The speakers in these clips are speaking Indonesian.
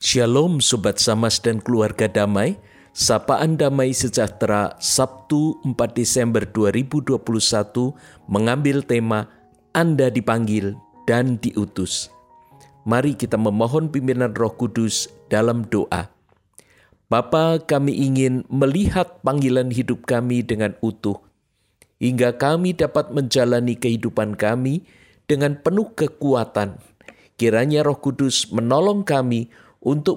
Shalom Sobat Samas dan keluarga damai, Sapaan Damai Sejahtera Sabtu 4 Desember 2021 mengambil tema Anda dipanggil dan diutus. Mari kita memohon pimpinan roh kudus dalam doa. Bapa kami ingin melihat panggilan hidup kami dengan utuh, hingga kami dapat menjalani kehidupan kami dengan penuh kekuatan. Kiranya roh kudus menolong kami untuk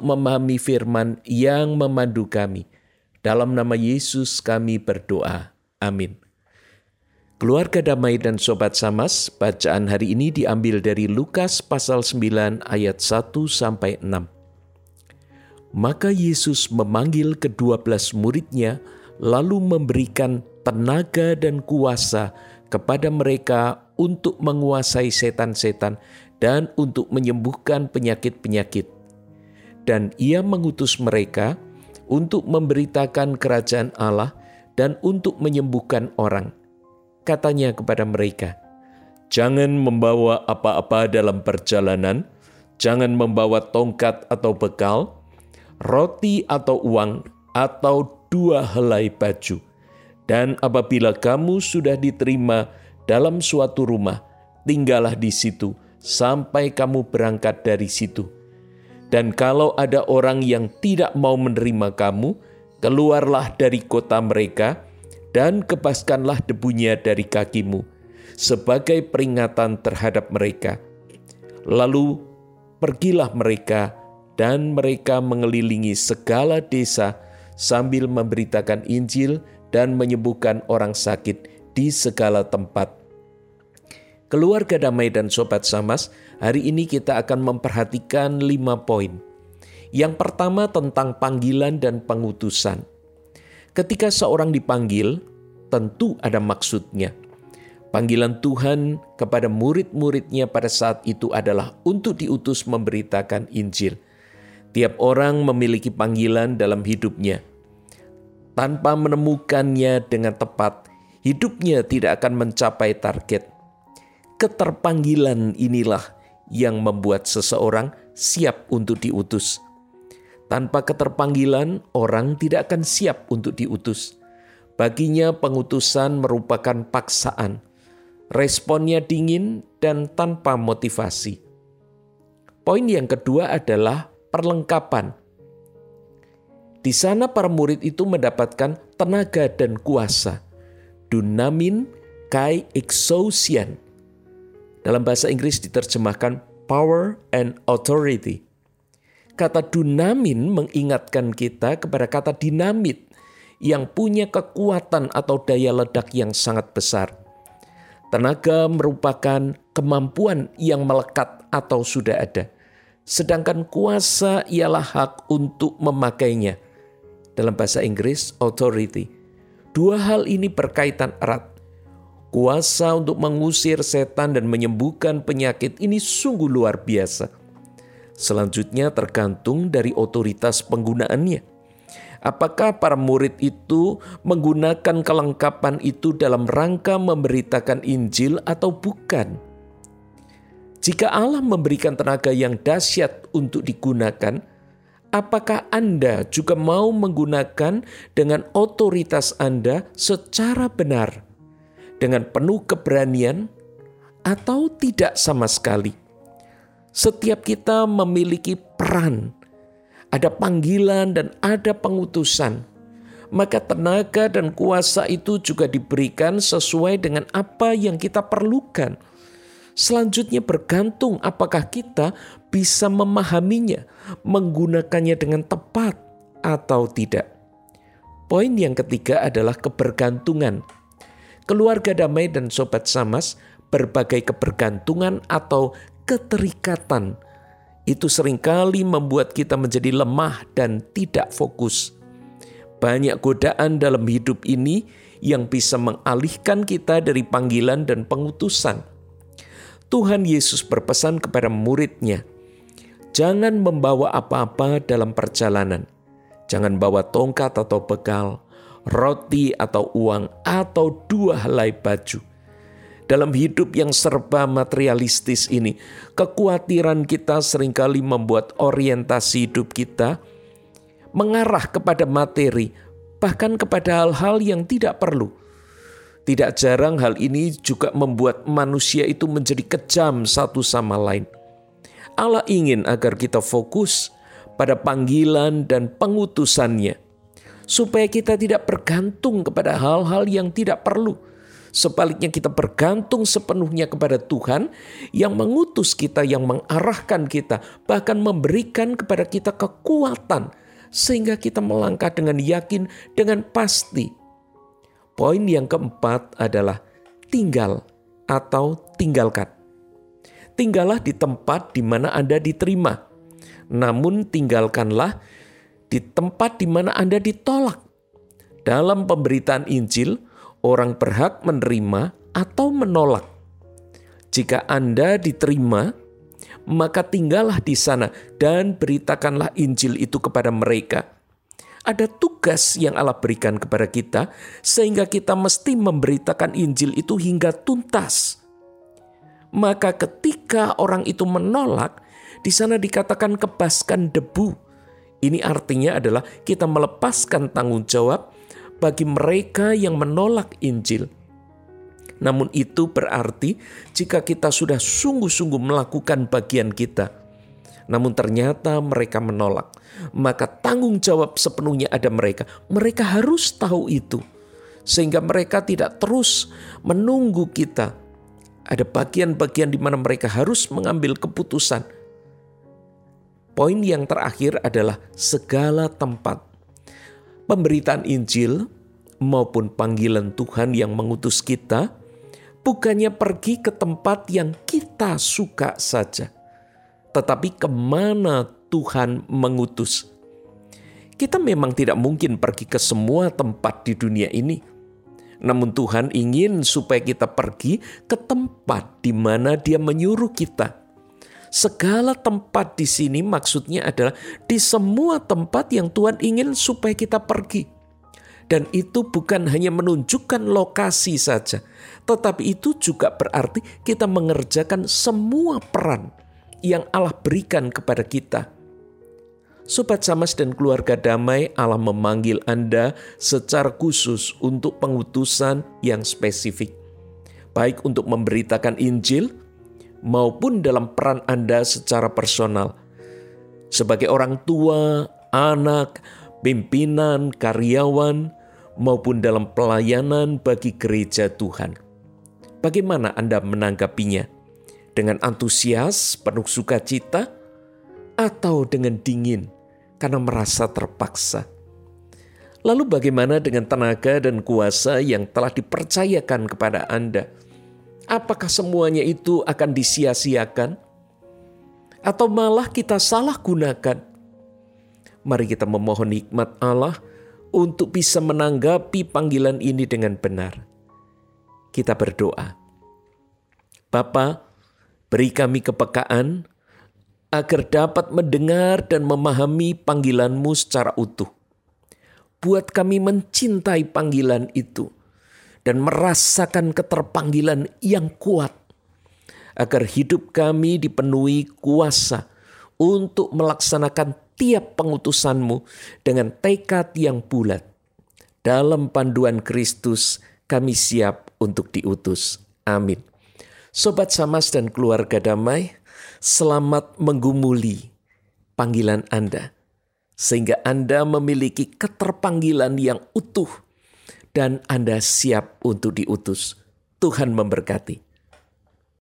memahami firman yang memandu kami. Dalam nama Yesus kami berdoa. Amin. Keluarga damai dan sobat samas, bacaan hari ini diambil dari Lukas pasal 9 ayat 1 sampai 6. Maka Yesus memanggil kedua belas muridnya, lalu memberikan tenaga dan kuasa kepada mereka untuk menguasai setan-setan dan untuk menyembuhkan penyakit-penyakit dan ia mengutus mereka untuk memberitakan kerajaan Allah dan untuk menyembuhkan orang. Katanya kepada mereka, "Jangan membawa apa-apa dalam perjalanan, jangan membawa tongkat atau bekal, roti atau uang, atau dua helai baju. Dan apabila kamu sudah diterima dalam suatu rumah, tinggallah di situ sampai kamu berangkat dari situ." Dan kalau ada orang yang tidak mau menerima kamu, keluarlah dari kota mereka dan kebaskanlah debunya dari kakimu sebagai peringatan terhadap mereka. Lalu pergilah mereka dan mereka mengelilingi segala desa sambil memberitakan Injil dan menyembuhkan orang sakit di segala tempat Keluarga damai dan sobat samas, hari ini kita akan memperhatikan lima poin. Yang pertama tentang panggilan dan pengutusan. Ketika seorang dipanggil, tentu ada maksudnya. Panggilan Tuhan kepada murid-muridnya pada saat itu adalah untuk diutus memberitakan Injil. Tiap orang memiliki panggilan dalam hidupnya. Tanpa menemukannya dengan tepat, hidupnya tidak akan mencapai target keterpanggilan inilah yang membuat seseorang siap untuk diutus. Tanpa keterpanggilan, orang tidak akan siap untuk diutus. Baginya, pengutusan merupakan paksaan. Responnya dingin dan tanpa motivasi. Poin yang kedua adalah perlengkapan. Di sana, para murid itu mendapatkan tenaga dan kuasa. Dunamin kai exousian dalam bahasa Inggris diterjemahkan power and authority. Kata dunamin mengingatkan kita kepada kata dinamit yang punya kekuatan atau daya ledak yang sangat besar. Tenaga merupakan kemampuan yang melekat atau sudah ada. Sedangkan kuasa ialah hak untuk memakainya. Dalam bahasa Inggris, authority. Dua hal ini berkaitan erat Kuasa untuk mengusir setan dan menyembuhkan penyakit ini sungguh luar biasa. Selanjutnya tergantung dari otoritas penggunaannya. Apakah para murid itu menggunakan kelengkapan itu dalam rangka memberitakan Injil atau bukan? Jika Allah memberikan tenaga yang dahsyat untuk digunakan, apakah Anda juga mau menggunakan dengan otoritas Anda secara benar? Dengan penuh keberanian atau tidak sama sekali. Setiap kita memiliki peran, ada panggilan dan ada pengutusan. Maka tenaga dan kuasa itu juga diberikan sesuai dengan apa yang kita perlukan. Selanjutnya bergantung apakah kita bisa memahaminya, menggunakannya dengan tepat atau tidak. Poin yang ketiga adalah kebergantungan keluarga damai dan sobat samas, berbagai kebergantungan atau keterikatan itu sering kali membuat kita menjadi lemah dan tidak fokus. Banyak godaan dalam hidup ini yang bisa mengalihkan kita dari panggilan dan pengutusan. Tuhan Yesus berpesan kepada muridnya, jangan membawa apa-apa dalam perjalanan. Jangan bawa tongkat atau bekal, roti atau uang, atau dua helai baju. dalam hidup yang serba materialistis ini, kekhawatiran kita sering kali membuat orientasi hidup kita mengarah kepada materi, bahkan kepada hal-hal yang tidak perlu. Tidak jarang hal ini juga membuat manusia itu menjadi kejam satu sama lain. Allah ingin agar kita fokus pada panggilan dan pengutusannya, supaya kita tidak bergantung kepada hal-hal yang tidak perlu Sebaliknya kita bergantung sepenuhnya kepada Tuhan yang mengutus kita, yang mengarahkan kita, bahkan memberikan kepada kita kekuatan sehingga kita melangkah dengan yakin, dengan pasti. Poin yang keempat adalah tinggal atau tinggalkan. Tinggallah di tempat di mana Anda diterima, namun tinggalkanlah di tempat di mana Anda ditolak. Dalam pemberitaan Injil, orang berhak menerima atau menolak. Jika Anda diterima, maka tinggallah di sana dan beritakanlah Injil itu kepada mereka. Ada tugas yang Allah berikan kepada kita, sehingga kita mesti memberitakan Injil itu hingga tuntas. Maka, ketika orang itu menolak, di sana dikatakan kebaskan debu. Ini artinya adalah kita melepaskan tanggung jawab bagi mereka yang menolak Injil. Namun itu berarti jika kita sudah sungguh-sungguh melakukan bagian kita, namun ternyata mereka menolak, maka tanggung jawab sepenuhnya ada mereka. Mereka harus tahu itu, sehingga mereka tidak terus menunggu kita. Ada bagian-bagian di mana mereka harus mengambil keputusan. Poin yang terakhir adalah segala tempat pemberitaan Injil maupun panggilan Tuhan yang mengutus kita bukannya pergi ke tempat yang kita suka saja, tetapi ke mana Tuhan mengutus. Kita memang tidak mungkin pergi ke semua tempat di dunia ini. Namun Tuhan ingin supaya kita pergi ke tempat di mana Dia menyuruh kita. Segala tempat di sini maksudnya adalah di semua tempat yang Tuhan ingin supaya kita pergi. Dan itu bukan hanya menunjukkan lokasi saja, tetapi itu juga berarti kita mengerjakan semua peran yang Allah berikan kepada kita. Sobat Samas dan keluarga damai, Allah memanggil Anda secara khusus untuk pengutusan yang spesifik. Baik untuk memberitakan Injil, maupun dalam peran Anda secara personal. Sebagai orang tua, anak, pimpinan, karyawan, maupun dalam pelayanan bagi gereja Tuhan. Bagaimana Anda menanggapinya? Dengan antusias, penuh sukacita, atau dengan dingin karena merasa terpaksa? Lalu bagaimana dengan tenaga dan kuasa yang telah dipercayakan kepada Anda? Apakah semuanya itu akan disia-siakan? Atau malah kita salah gunakan? Mari kita memohon hikmat Allah untuk bisa menanggapi panggilan ini dengan benar. Kita berdoa. Bapa, beri kami kepekaan agar dapat mendengar dan memahami panggilanmu secara utuh. Buat kami mencintai panggilan itu dan merasakan keterpanggilan yang kuat, agar hidup kami dipenuhi kuasa untuk melaksanakan tiap pengutusanmu dengan tekad yang bulat. Dalam panduan Kristus, kami siap untuk diutus. Amin. Sobat Samas dan keluarga damai, selamat menggumuli panggilan Anda, sehingga Anda memiliki keterpanggilan yang utuh dan Anda siap untuk diutus. Tuhan memberkati.